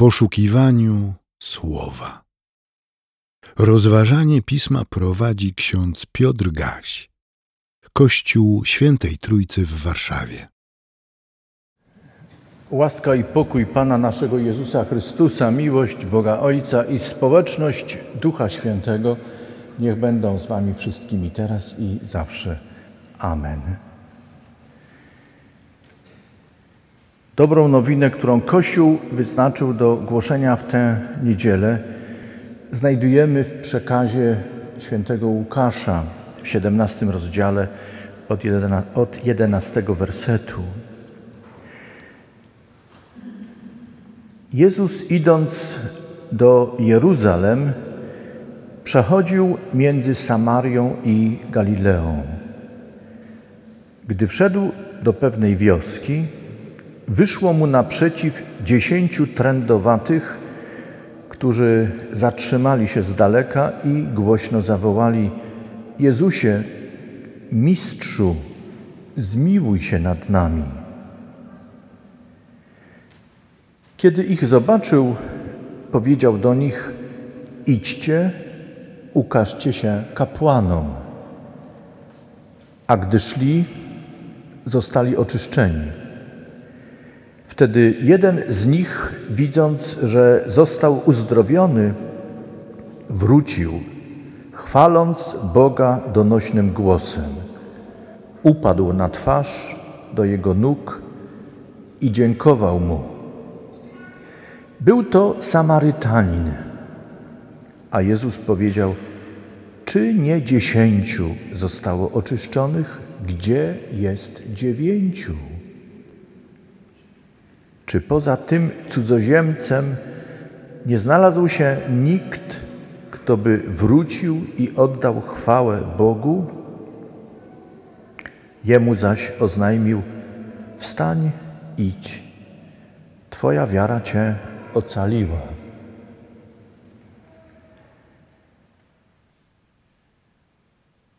poszukiwaniu słowa. Rozważanie pisma prowadzi ksiądz Piotr Gaś, Kościół Świętej Trójcy w Warszawie. Łaska i pokój Pana naszego Jezusa Chrystusa, miłość Boga Ojca i społeczność Ducha Świętego niech będą z Wami wszystkimi teraz i zawsze. Amen. Dobrą nowinę, którą Kościół wyznaczył do głoszenia w tę niedzielę, znajdujemy w przekazie świętego Łukasza w 17 rozdziale od 11 wersetu. Jezus idąc do Jeruzalem, przechodził między Samarią i Galileą. Gdy wszedł do pewnej wioski, wyszło mu naprzeciw dziesięciu trędowatych, którzy zatrzymali się z daleka i głośno zawołali: Jezusie, mistrzu, zmiłuj się nad nami. Kiedy ich zobaczył, powiedział do nich: Idźcie, ukażcie się kapłanom. A gdy szli, zostali oczyszczeni. Wtedy jeden z nich, widząc, że został uzdrowiony, wrócił, chwaląc Boga donośnym głosem. Upadł na twarz do jego nóg i dziękował mu. Był to Samarytanin. A Jezus powiedział: Czy nie dziesięciu zostało oczyszczonych? Gdzie jest dziewięciu? Czy poza tym cudzoziemcem nie znalazł się nikt, kto by wrócił i oddał chwałę Bogu? Jemu zaś oznajmił: Wstań, idź, Twoja wiara cię ocaliła.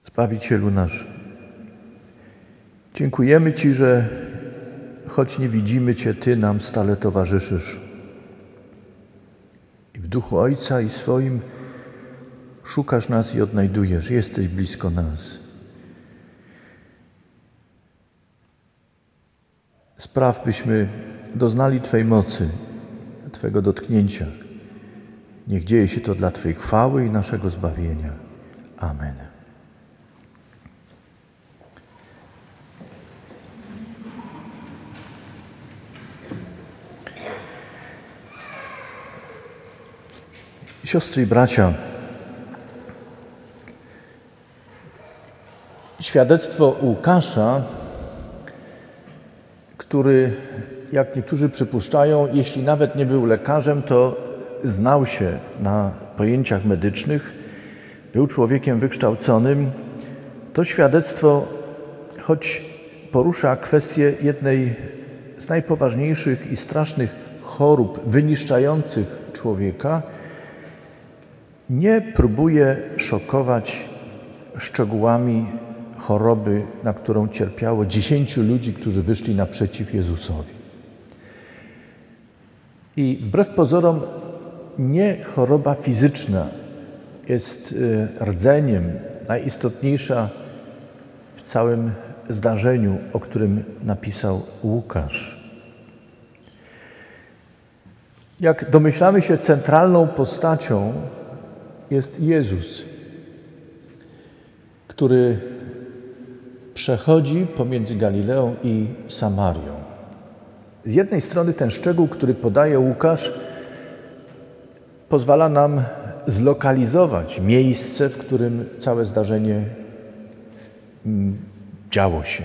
Zbawicielu nasz, dziękujemy Ci, że choć nie widzimy Cię, Ty nam stale towarzyszysz. I w duchu Ojca i swoim szukasz nas i odnajdujesz. Jesteś blisko nas. Spraw, byśmy doznali Twej mocy, Twego dotknięcia. Niech dzieje się to dla Twojej chwały i naszego zbawienia. Amen. Siostry i bracia, świadectwo Łukasza, który, jak niektórzy przypuszczają, jeśli nawet nie był lekarzem, to znał się na pojęciach medycznych, był człowiekiem wykształconym, to świadectwo, choć porusza kwestię jednej z najpoważniejszych i strasznych chorób wyniszczających człowieka, nie próbuje szokować szczegółami choroby, na którą cierpiało dziesięciu ludzi, którzy wyszli naprzeciw Jezusowi. I wbrew pozorom, nie choroba fizyczna jest y, rdzeniem najistotniejsza w całym zdarzeniu, o którym napisał Łukasz. Jak domyślamy się, centralną postacią jest Jezus, który przechodzi pomiędzy Galileą i Samarią. Z jednej strony ten szczegół, który podaje Łukasz, pozwala nam zlokalizować miejsce, w którym całe zdarzenie mm, działo się.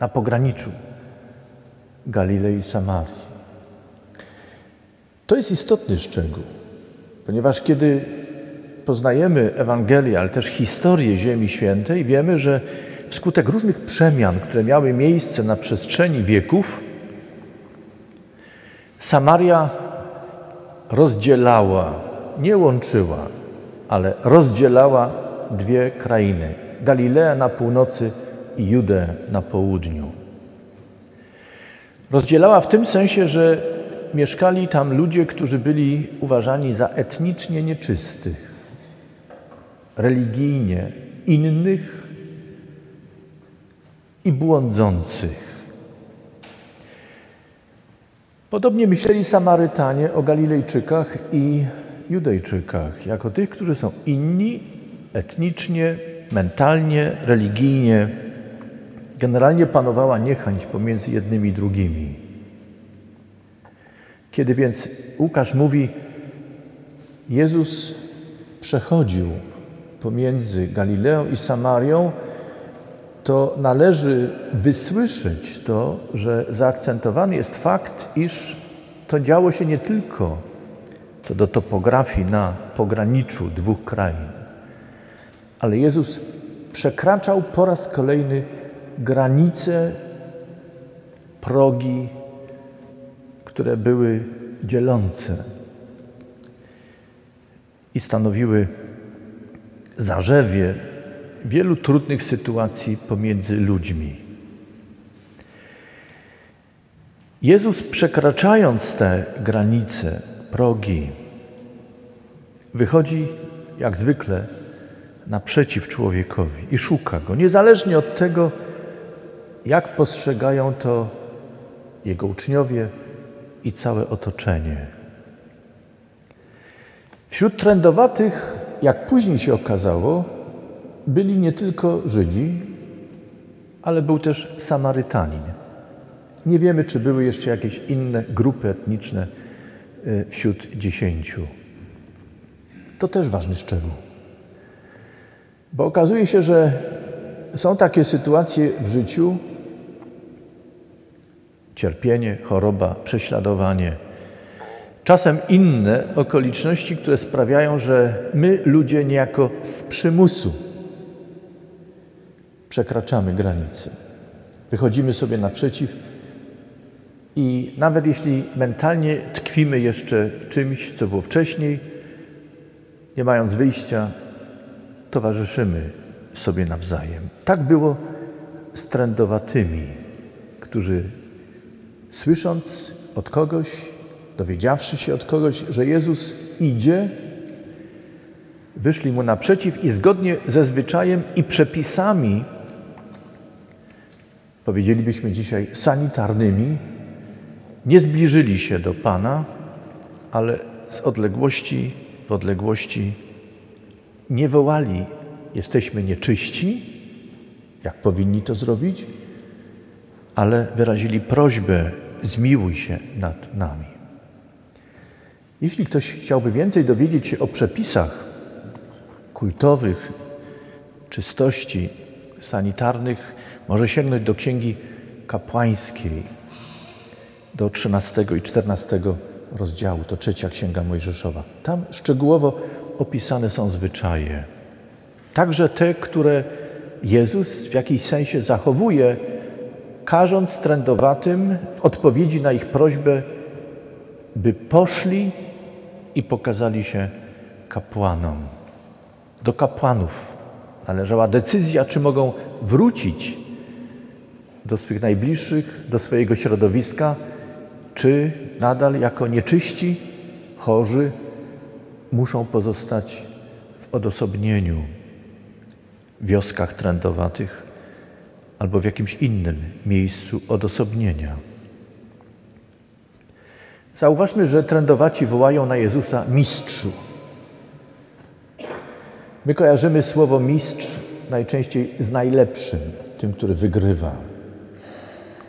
Na pograniczu Galilei i Samarii. To jest istotny szczegół. Ponieważ kiedy poznajemy Ewangelię, ale też historię Ziemi Świętej, wiemy, że wskutek różnych przemian, które miały miejsce na przestrzeni wieków, Samaria rozdzielała, nie łączyła, ale rozdzielała dwie krainy: Galileę na północy i Judę na południu. Rozdzielała w tym sensie, że mieszkali tam ludzie, którzy byli uważani za etnicznie nieczystych, religijnie innych i błądzących. Podobnie myśleli Samarytanie o Galilejczykach i Judejczykach, jako tych, którzy są inni etnicznie, mentalnie, religijnie. Generalnie panowała niechęć pomiędzy jednymi i drugimi. Kiedy więc Łukasz mówi, Jezus przechodził pomiędzy Galileą i Samarią, to należy wysłyszeć to, że zaakcentowany jest fakt, iż to działo się nie tylko co do topografii na pograniczu dwóch krain, ale Jezus przekraczał po raz kolejny granice, progi, które były dzielące i stanowiły zarzewie wielu trudnych sytuacji pomiędzy ludźmi. Jezus przekraczając te granice, progi, wychodzi jak zwykle naprzeciw człowiekowi i szuka go, niezależnie od tego, jak postrzegają to jego uczniowie i całe otoczenie. Wśród trendowatych, jak później się okazało, byli nie tylko Żydzi, ale był też Samarytanin. Nie wiemy, czy były jeszcze jakieś inne grupy etniczne y, wśród dziesięciu. To też ważny szczegół. Bo okazuje się, że są takie sytuacje w życiu, cierpienie, choroba, prześladowanie, czasem inne okoliczności, które sprawiają, że my, ludzie, niejako z przymusu przekraczamy granice. Wychodzimy sobie naprzeciw i nawet jeśli mentalnie tkwimy jeszcze w czymś, co było wcześniej, nie mając wyjścia, towarzyszymy sobie nawzajem. Tak było z trędowatymi, którzy słysząc od kogoś, dowiedziawszy się od kogoś, że Jezus idzie, wyszli mu naprzeciw i zgodnie ze zwyczajem i przepisami, powiedzielibyśmy dzisiaj sanitarnymi, nie zbliżyli się do Pana, ale z odległości w odległości nie wołali: Jesteśmy nieczyści, jak powinni to zrobić, ale wyrazili prośbę: Zmiłuj się nad nami. Jeśli ktoś chciałby więcej dowiedzieć się o przepisach kultowych, czystości sanitarnych, może sięgnąć do księgi kapłańskiej, do 13 i 14 rozdziału, to trzecia księga Mojżeszowa. Tam szczegółowo opisane są zwyczaje. Także te, które Jezus w jakiś sensie zachowuje, każąc trędowatym w odpowiedzi na ich prośbę, by poszli i pokazali się kapłanom. Do kapłanów należała decyzja, czy mogą wrócić do swych najbliższych, do swojego środowiska, czy nadal jako nieczyści, chorzy muszą pozostać w odosobnieniu, w wioskach trędowatych albo w jakimś innym miejscu odosobnienia. Zauważmy, że trędowaci wołają na Jezusa mistrzu. My kojarzymy słowo mistrz najczęściej z najlepszym, tym, który wygrywa.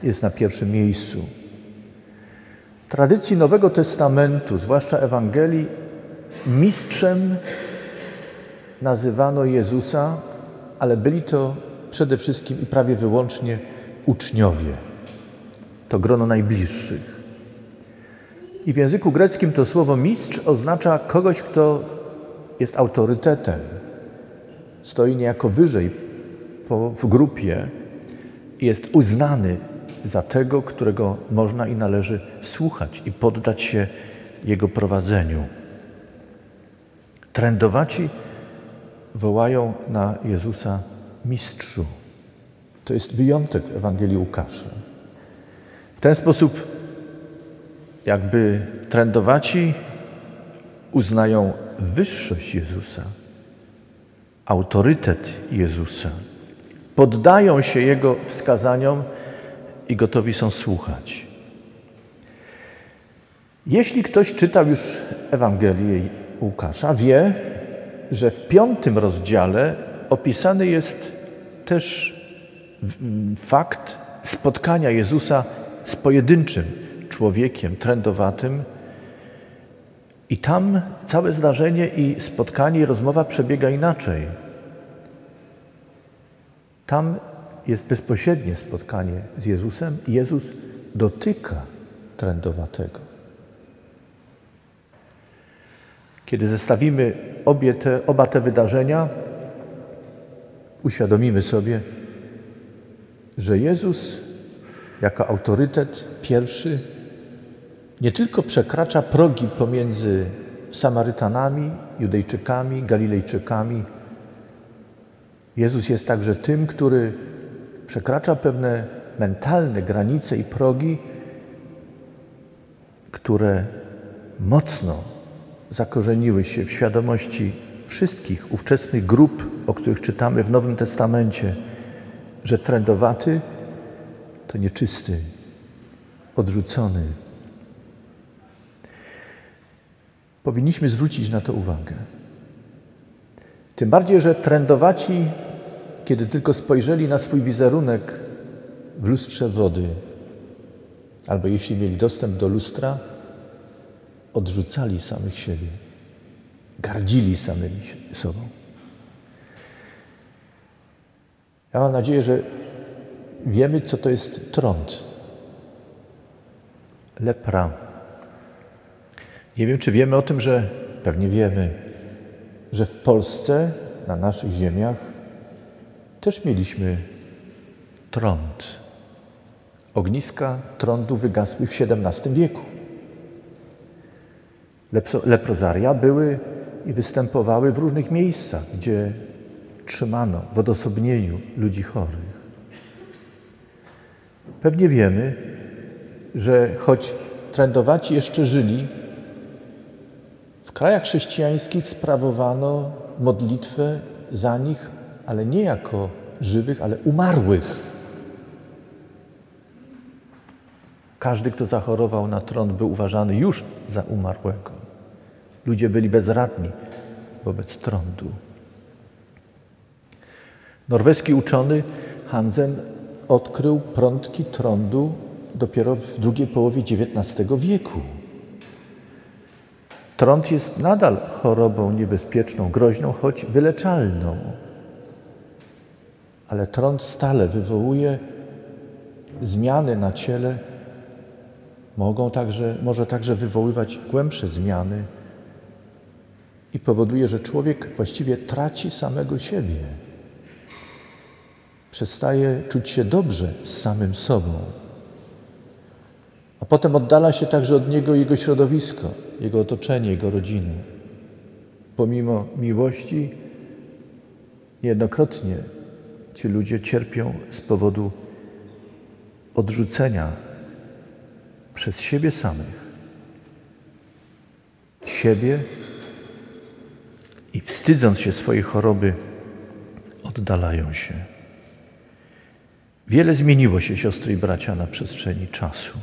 Jest na pierwszym miejscu. W tradycji Nowego Testamentu, zwłaszcza Ewangelii, mistrzem nazywano Jezusa, ale byli to przede wszystkim i prawie wyłącznie uczniowie. To grono najbliższych. I w języku greckim to słowo mistrz oznacza kogoś, kto jest autorytetem, stoi niejako wyżej w grupie jest uznany za tego, którego można i należy słuchać i poddać się Jego prowadzeniu. Trędowaci wołają na Jezusa mistrzu. To jest wyjątek w Ewangelii Łukasza. W ten sposób jakby trędowaci uznają wyższość Jezusa, autorytet Jezusa, poddają się Jego wskazaniom i gotowi są słuchać. Jeśli ktoś czytał już Ewangelię Łukasza, wie, że w piątym rozdziale opisany jest też fakt spotkania Jezusa z pojedynczym człowiekiem trędowatym. I tam całe zdarzenie i spotkanie i rozmowa przebiega inaczej. Tam jest bezpośrednie spotkanie z Jezusem i Jezus dotyka trędowatego. Kiedy zestawimy obie te, oba te wydarzenia, uświadomimy sobie, że Jezus jako autorytet pierwszy nie tylko przekracza progi pomiędzy Samarytanami, Judejczykami, Galilejczykami. Jezus jest także tym, który przekracza pewne mentalne granice i progi, które mocno zakorzeniły się w świadomości wszystkich ówczesnych grup, o których czytamy w Nowym Testamencie, że trędowaty to nieczysty, odrzucony. Powinniśmy zwrócić na to uwagę. Tym bardziej, że trędowaci, kiedy tylko spojrzeli na swój wizerunek w lustrze wody, albo jeśli mieli dostęp do lustra, odrzucali samych siebie, gardzili samymi sobą. Ja mam nadzieję, że wiemy, co to jest trąd. Lepra. Nie wiem, czy wiemy o tym, że pewnie wiemy, że w Polsce, na naszych ziemiach, też mieliśmy trąd. Ogniska trądu wygasły w XVII wieku. Leprozaria były i występowały w różnych miejscach, gdzie trzymano w odosobnieniu ludzi chorych. Pewnie wiemy, że choć trędowaci jeszcze żyli, w krajach chrześcijańskich sprawowano modlitwę za nich, ale nie jako żywych, ale umarłych. Każdy, kto zachorował na trąd, był uważany już za umarłego. Ludzie byli bezradni wobec trądu. Norweski uczony Hansen odkrył prądki trądu dopiero w drugiej połowie XIX wieku. Trąd jest nadal chorobą niebezpieczną, groźną, choć wyleczalną. Ale trąd stale wywołuje zmiany na ciele, mogą także, może także wywoływać głębsze zmiany i powoduje, że człowiek właściwie traci samego siebie przestaje czuć się dobrze z samym sobą. A potem oddala się także od niego jego środowisko, jego otoczenie, jego rodziny. Pomimo miłości, niejednokrotnie ci ludzie cierpią z powodu odrzucenia przez siebie samych, siebie i wstydząc się swojej choroby, oddalają się. Wiele zmieniło się, siostry i bracia, na przestrzeni czasu.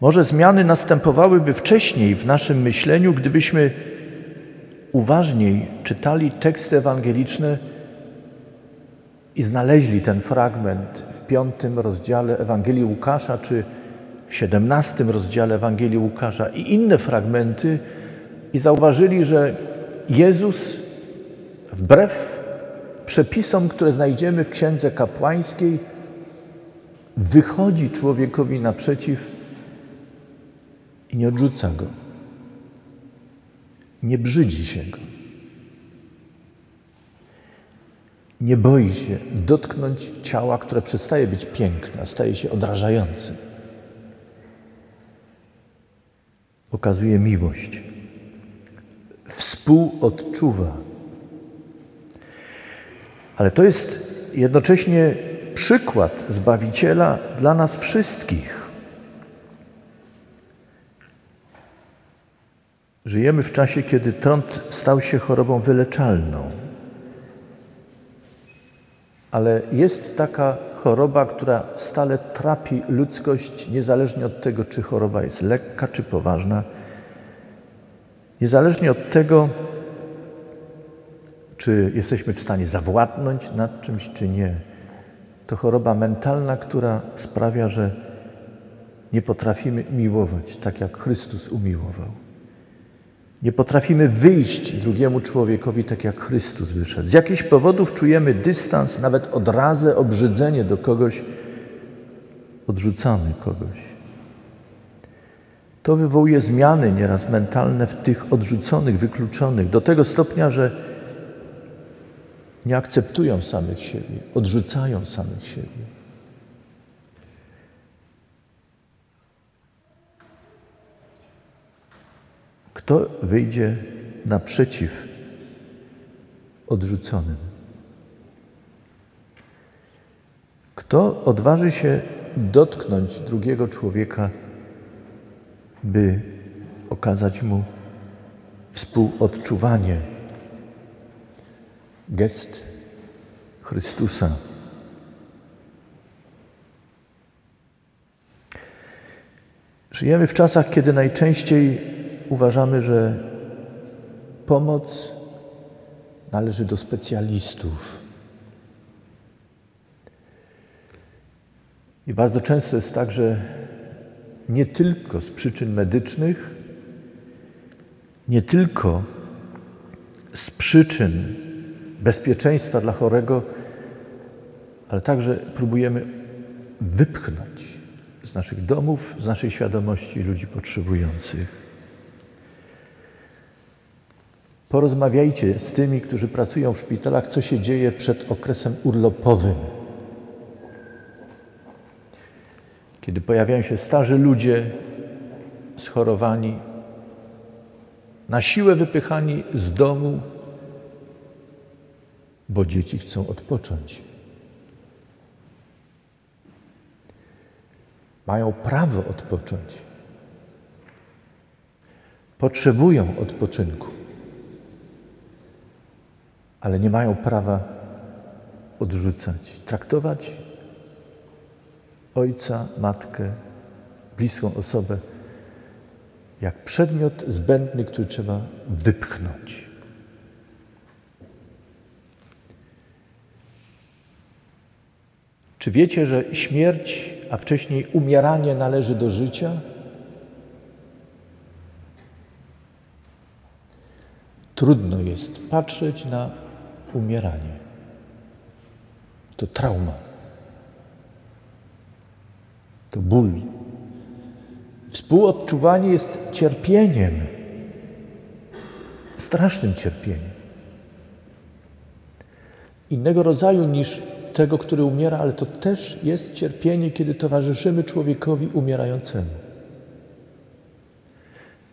Może zmiany następowałyby wcześniej w naszym myśleniu, gdybyśmy uważniej czytali teksty ewangeliczne i znaleźli ten fragment w piątym rozdziale Ewangelii Łukasza, czy w siedemnastym rozdziale Ewangelii Łukasza i inne fragmenty i zauważyli, że Jezus wbrew przepisom, które znajdziemy w księdze kapłańskiej, wychodzi człowiekowi naprzeciw i nie odrzuca go. Nie brzydzi się go. Nie boi się dotknąć ciała, które przestaje być piękne, staje się odrażające. Pokazuje miłość. Współodczuwa ale to jest jednocześnie przykład Zbawiciela dla nas wszystkich. Żyjemy w czasie, kiedy trąd stał się chorobą wyleczalną. Ale jest taka choroba, która stale trapi ludzkość, niezależnie od tego, czy choroba jest lekka, czy poważna, niezależnie od tego, czy jesteśmy w stanie zawładnąć nad czymś, czy nie. To choroba mentalna, która sprawia, że nie potrafimy miłować tak, jak Chrystus umiłował. Nie potrafimy wyjść drugiemu człowiekowi tak, jak Chrystus wyszedł. Z jakichś powodów czujemy dystans, nawet odrazę, obrzydzenie do kogoś, odrzucamy kogoś. To wywołuje zmiany nieraz mentalne w tych odrzuconych, wykluczonych, do tego stopnia, że nie akceptują samych siebie, odrzucają samych siebie. Kto wyjdzie naprzeciw odrzuconym? Kto odważy się dotknąć drugiego człowieka, by okazać mu współodczuwanie? Gest Chrystusa. Żyjemy w czasach, kiedy najczęściej uważamy, że pomoc należy do specjalistów. I bardzo często jest tak, że nie tylko z przyczyn medycznych, nie tylko z przyczyn bezpieczeństwa dla chorego, ale także próbujemy wypchnąć z naszych domów, z naszej świadomości ludzi potrzebujących. Porozmawiajcie z tymi, którzy pracują w szpitalach, co się dzieje przed okresem urlopowym. Kiedy pojawiają się starzy ludzie schorowani, na siłę wypychani z domu, bo dzieci chcą odpocząć. Mają prawo odpocząć. Potrzebują odpoczynku ale nie mają prawa odrzucać, traktować ojca, matkę, bliską osobę jak przedmiot zbędny, który trzeba wypchnąć. Czy wiecie, że śmierć, a wcześniej umieranie należy do życia? Trudno jest patrzeć na umieranie. To trauma. To ból. Współodczuwanie jest cierpieniem, strasznym cierpieniem. Innego rodzaju niż tego, który umiera, ale to też jest cierpienie, kiedy towarzyszymy człowiekowi umierającemu.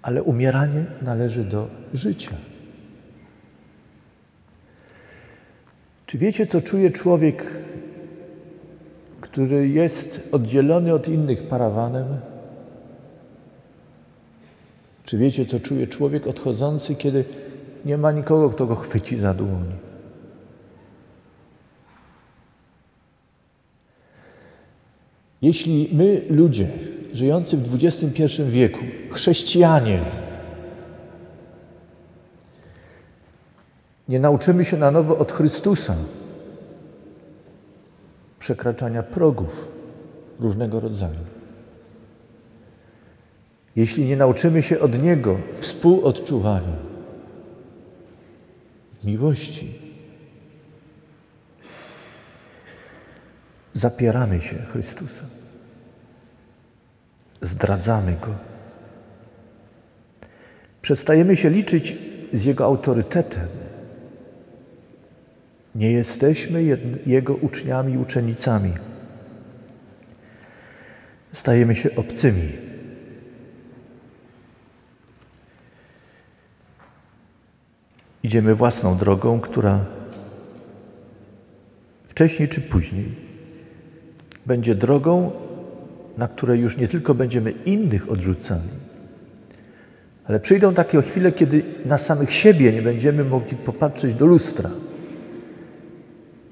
Ale umieranie należy do życia. Czy wiecie, co czuje człowiek, który jest oddzielony od innych parawanem? Czy wiecie, co czuje człowiek odchodzący, kiedy nie ma nikogo, kto go chwyci za dłoń? Jeśli my, ludzie żyjący w XXI wieku, chrześcijanie, nie nauczymy się na nowo od Chrystusa przekraczania progów różnego rodzaju. Jeśli nie nauczymy się od Niego współodczuwania miłości, zapieramy się Chrystusa, zdradzamy Go, przestajemy się liczyć z Jego autorytetem, nie jesteśmy Jego uczniami uczennicami. Stajemy się obcymi. Idziemy własną drogą, która wcześniej czy później będzie drogą, na której już nie tylko będziemy innych odrzucali, Ale przyjdą takie chwile, kiedy na samych siebie nie będziemy mogli popatrzeć do lustra,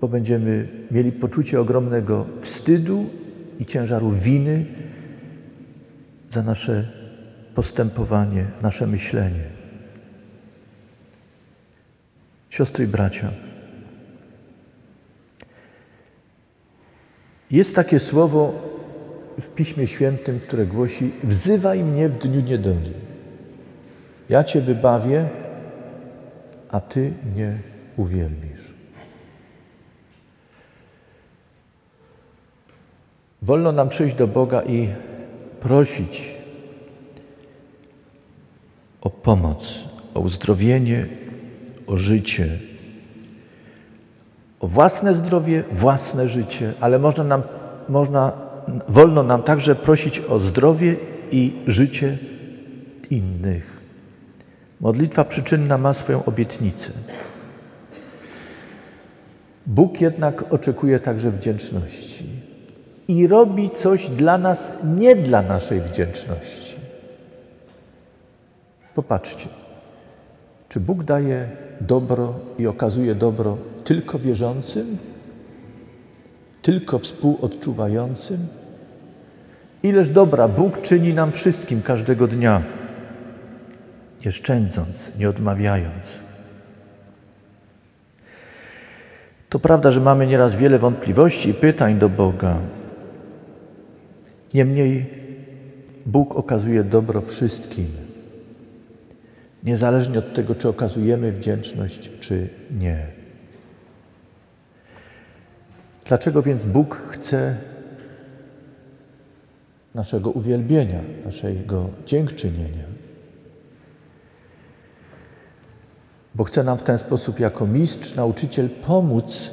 bo będziemy mieli poczucie ogromnego wstydu i ciężaru winy za nasze postępowanie, nasze myślenie. Siostry i bracia, jest takie słowo w Piśmie Świętym, które głosi: Wzywaj mnie w dniu niedoli. Ja Cię wybawię, a Ty mnie uwielbisz. Wolno nam przyjść do Boga i prosić o pomoc, o uzdrowienie, o życie, o własne zdrowie, własne życie, ale można nam, można, wolno nam także prosić o zdrowie i życie innych. Modlitwa przyczynna ma swoją obietnicę. Bóg jednak oczekuje także wdzięczności i robi coś dla nas nie dla naszej wdzięczności. Popatrzcie, czy Bóg daje dobro i okazuje dobro tylko wierzącym, tylko współodczuwającym? Ileż dobra Bóg czyni nam wszystkim każdego dnia, nie szczędząc, nie odmawiając. To prawda, że mamy nieraz wiele wątpliwości i pytań do Boga. Niemniej Bóg okazuje dobro wszystkim, niezależnie od tego, czy okazujemy wdzięczność, czy nie. Dlaczego więc Bóg chce naszego uwielbienia, naszego dziękczynienia? Bo chce nam w ten sposób, jako mistrz, nauczyciel, pomóc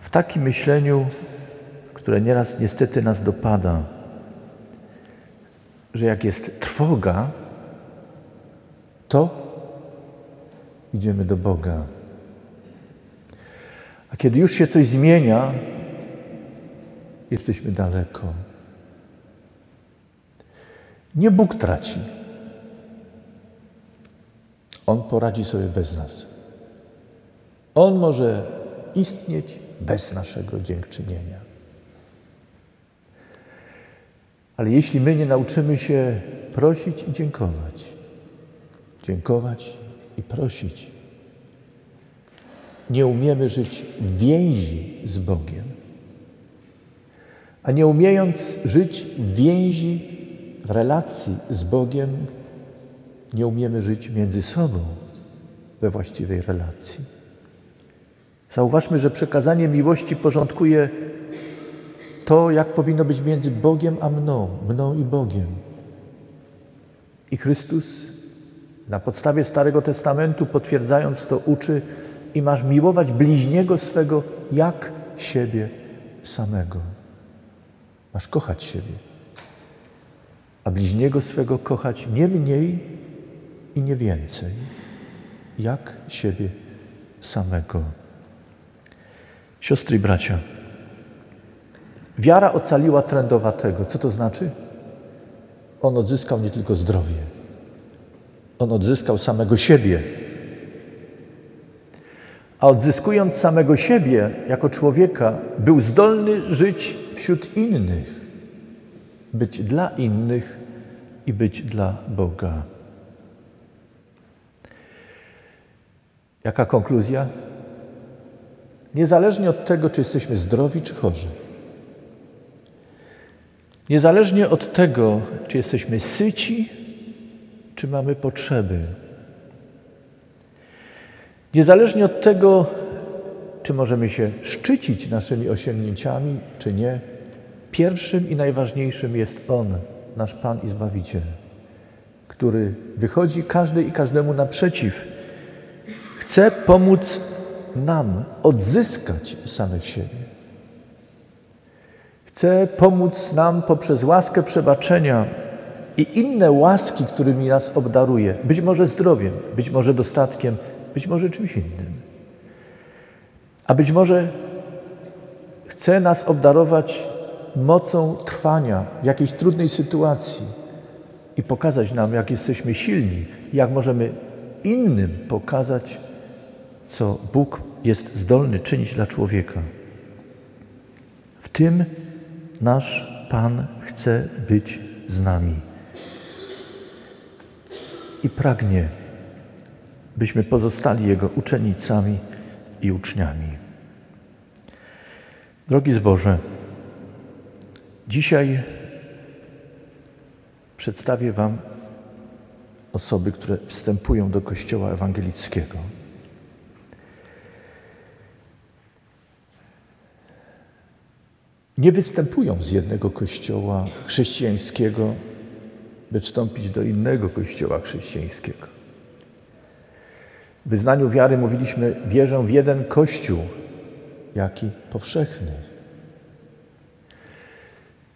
w takim myśleniu, które nieraz niestety nas dopada, że jak jest trwoga, to idziemy do Boga. A kiedy już się coś zmienia, jesteśmy daleko. Nie Bóg traci. On poradzi sobie bez nas. On może istnieć bez naszego dziękczynienia. Ale jeśli my nie nauczymy się prosić i dziękować, dziękować i prosić, nie umiemy żyć w więzi z Bogiem. A nie umiejąc żyć w więzi, w relacji z Bogiem, nie umiemy żyć między sobą we właściwej relacji. Zauważmy, że przekazanie miłości porządkuje to, jak powinno być między Bogiem a mną, mną i Bogiem. I Chrystus na podstawie Starego Testamentu, potwierdzając to, uczy i masz miłować bliźniego swego jak siebie samego. Masz kochać siebie, a bliźniego swego kochać nie mniej i nie więcej, jak siebie samego. Siostry i bracia, Wiara ocaliła trędowatego. Co to znaczy? On odzyskał nie tylko zdrowie, on odzyskał samego siebie. A odzyskując samego siebie jako człowieka, był zdolny żyć wśród innych, być dla innych i być dla Boga. Jaka konkluzja? Niezależnie od tego, czy jesteśmy zdrowi, czy chorzy, Niezależnie od tego, czy jesteśmy syci, czy mamy potrzeby. Niezależnie od tego, czy możemy się szczycić naszymi osiągnięciami, czy nie, pierwszym i najważniejszym jest On, nasz Pan i Zbawiciel, który wychodzi każdej i każdemu naprzeciw. Chce pomóc nam odzyskać samych siebie. Chce pomóc nam poprzez łaskę przebaczenia i inne łaski, którymi nas obdaruje. Być może zdrowiem, być może dostatkiem, być może czymś innym. A być może chce nas obdarować mocą trwania w jakiejś trudnej sytuacji, i pokazać nam, jak jesteśmy silni, jak możemy innym pokazać, co Bóg jest zdolny czynić dla człowieka. W tym nasz Pan chce być z nami i pragnie, byśmy pozostali Jego uczennicami i uczniami. Drogi zboże, dzisiaj przedstawię Wam osoby, które wstępują do Kościoła Ewangelickiego. Nie występują z jednego kościoła chrześcijańskiego, by wstąpić do innego kościoła chrześcijańskiego. W wyznaniu wiary mówiliśmy: Wierzę w jeden kościół, jaki powszechny.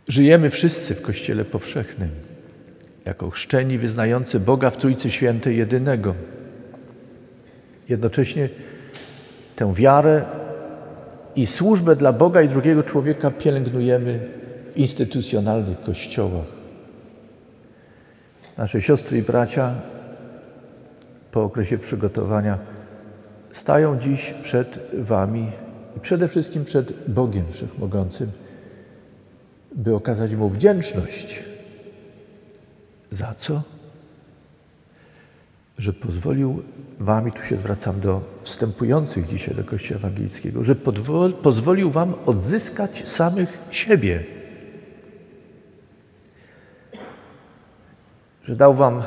Żyjemy wszyscy w Kościele powszechnym, jako chrzczeni wyznający Boga w Trójcy Świętej jedynego. Jednocześnie tę wiarę i służbę dla Boga i drugiego człowieka pielęgnujemy w instytucjonalnych kościołach. Nasze siostry i bracia po okresie przygotowania stają dziś przed Wami i przede wszystkim przed Bogiem Wszechmogącym, by okazać Mu wdzięczność. Za co? Że pozwolił Wam, i tu się zwracam do wstępujących dzisiaj do Kościoła Ewangelickiego, że pozwolił Wam odzyskać samych siebie. Że dał Wam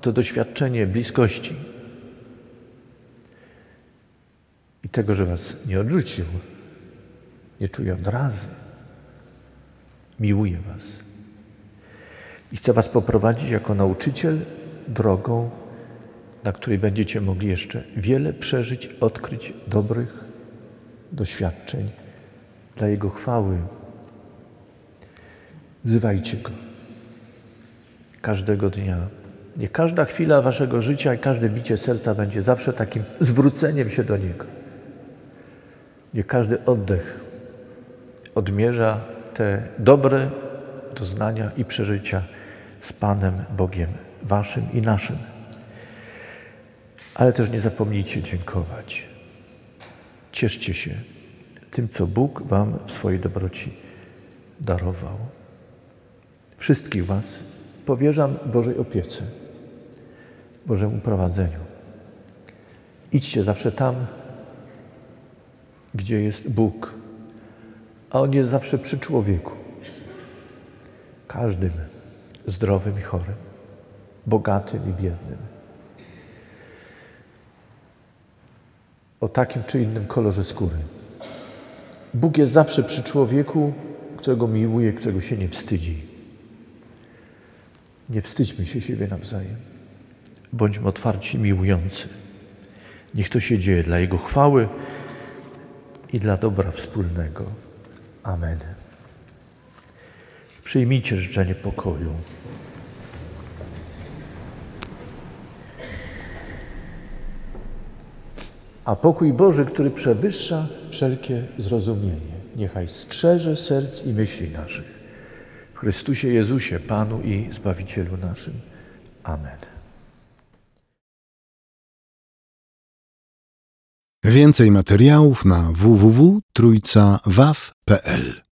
to doświadczenie bliskości i tego, że Was nie odrzucił, nie czuje odrazy, miłuje Was. I chce Was poprowadzić jako nauczyciel drogą, na której będziecie mogli jeszcze wiele przeżyć, odkryć dobrych doświadczeń dla Jego chwały. Wzywajcie Go każdego dnia. Nie każda chwila Waszego życia i każde bicie serca będzie zawsze takim zwróceniem się do Niego. Nie każdy oddech odmierza te dobre doznania i przeżycia z Panem Bogiem Waszym i naszym. Ale też nie zapomnijcie dziękować. Cieszcie się tym, co Bóg Wam w swojej dobroci darował. Wszystkich Was powierzam Bożej opiece, Bożemu prowadzeniu. Idźcie zawsze tam, gdzie jest Bóg, a On jest zawsze przy człowieku. Każdym zdrowym i chorym, bogatym i biednym. O takim czy innym kolorze skóry. Bóg jest zawsze przy człowieku, którego miłuje, którego się nie wstydzi. Nie wstydźmy się siebie nawzajem. Bądźmy otwarci, miłujący. Niech to się dzieje dla Jego chwały i dla dobra wspólnego. Amen. Przyjmijcie życzenie pokoju. A pokój Boży, który przewyższa wszelkie zrozumienie, niechaj strzeże serc i myśli naszych. W Chrystusie Jezusie, Panu i Zbawicielu naszym. Amen. Więcej materiałów na www.trójcawaw.pl